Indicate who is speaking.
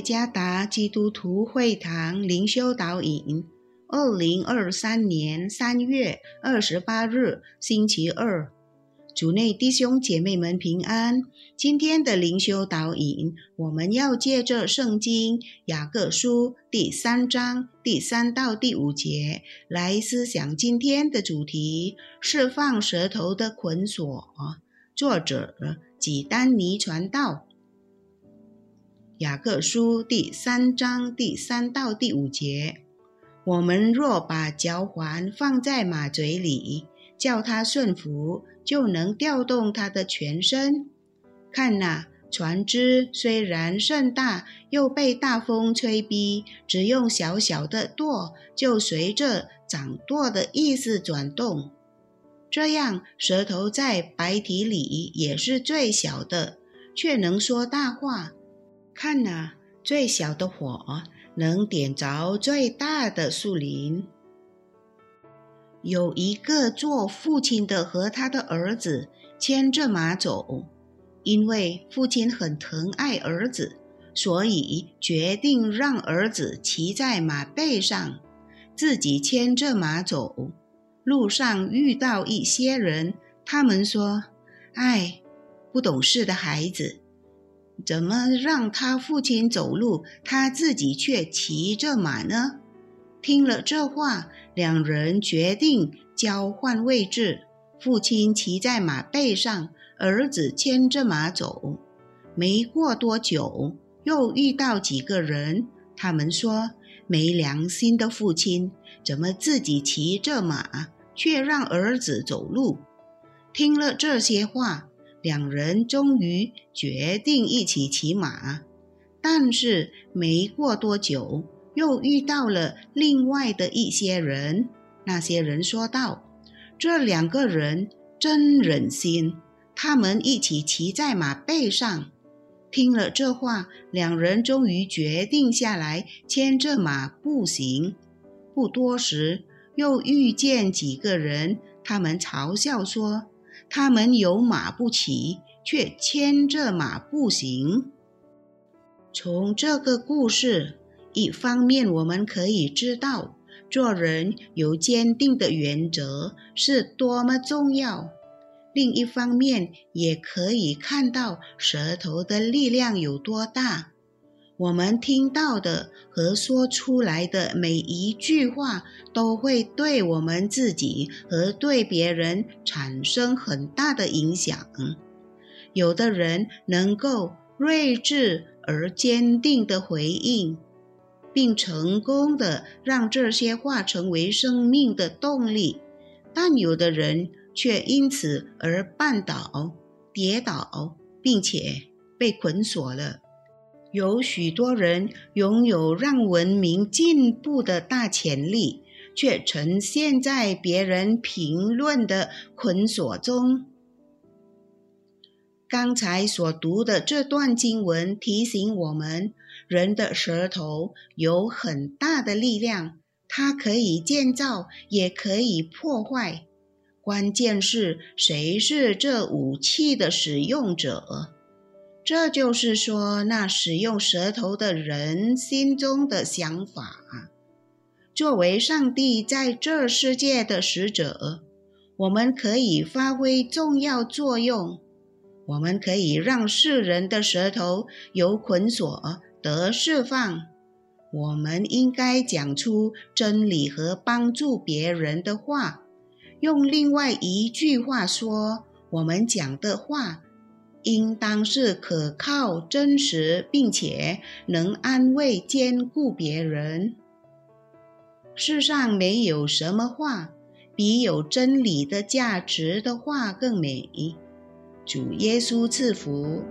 Speaker 1: 加达基督徒会堂灵修导引，二零二三年三月二十八日，星期二，主内弟兄姐妹们平安。今天的灵修导引，我们要借着圣经雅各书第三章第三到第五节来思想今天的主题：释放舌头的捆锁。作者几丹尼传道。雅各书第三章第三到第五节：我们若把脚环放在马嘴里，叫它顺服，就能调动它的全身。看呐，船只虽然甚大，又被大风吹逼，只用小小的舵，就随着掌舵的意思转动。这样，舌头在白体里也是最小的，却能说大话。看呐，最小的火能点着最大的树林。有一个做父亲的和他的儿子牵着马走，因为父亲很疼爱儿子，所以决定让儿子骑在马背上，自己牵着马走。路上遇到一些人，他们说：“哎，不懂事的孩子。”怎么让他父亲走路，他自己却骑着马呢？听了这话，两人决定交换位置：父亲骑在马背上，儿子牵着马走。没过多久，又遇到几个人，他们说：“没良心的父亲，怎么自己骑着马，却让儿子走路？”听了这些话。两人终于决定一起骑马，但是没过多久，又遇到了另外的一些人。那些人说道：“这两个人真忍心，他们一起骑在马背上。”听了这话，两人终于决定下来，牵着马步行。不多时，又遇见几个人，他们嘲笑说。他们有马不骑，却牵着马步行。从这个故事，一方面我们可以知道，做人有坚定的原则是多么重要；另一方面，也可以看到舌头的力量有多大。我们听到的和说出来的每一句话，都会对我们自己和对别人产生很大的影响。有的人能够睿智而坚定地回应，并成功地让这些话成为生命的动力，但有的人却因此而绊倒、跌倒，并且被捆锁了。有许多人拥有让文明进步的大潜力，却呈现在别人评论的捆锁中。刚才所读的这段经文提醒我们，人的舌头有很大的力量，它可以建造，也可以破坏。关键是谁是这武器的使用者。这就是说，那使用舌头的人心中的想法。作为上帝在这世界的使者，我们可以发挥重要作用。我们可以让世人的舌头由捆锁得释放。我们应该讲出真理和帮助别人的话。用另外一句话说，我们讲的话。应当是可靠、真实，并且能安慰、兼顾别人。世上没有什么话比有真理的价值的话更美。主耶稣赐福。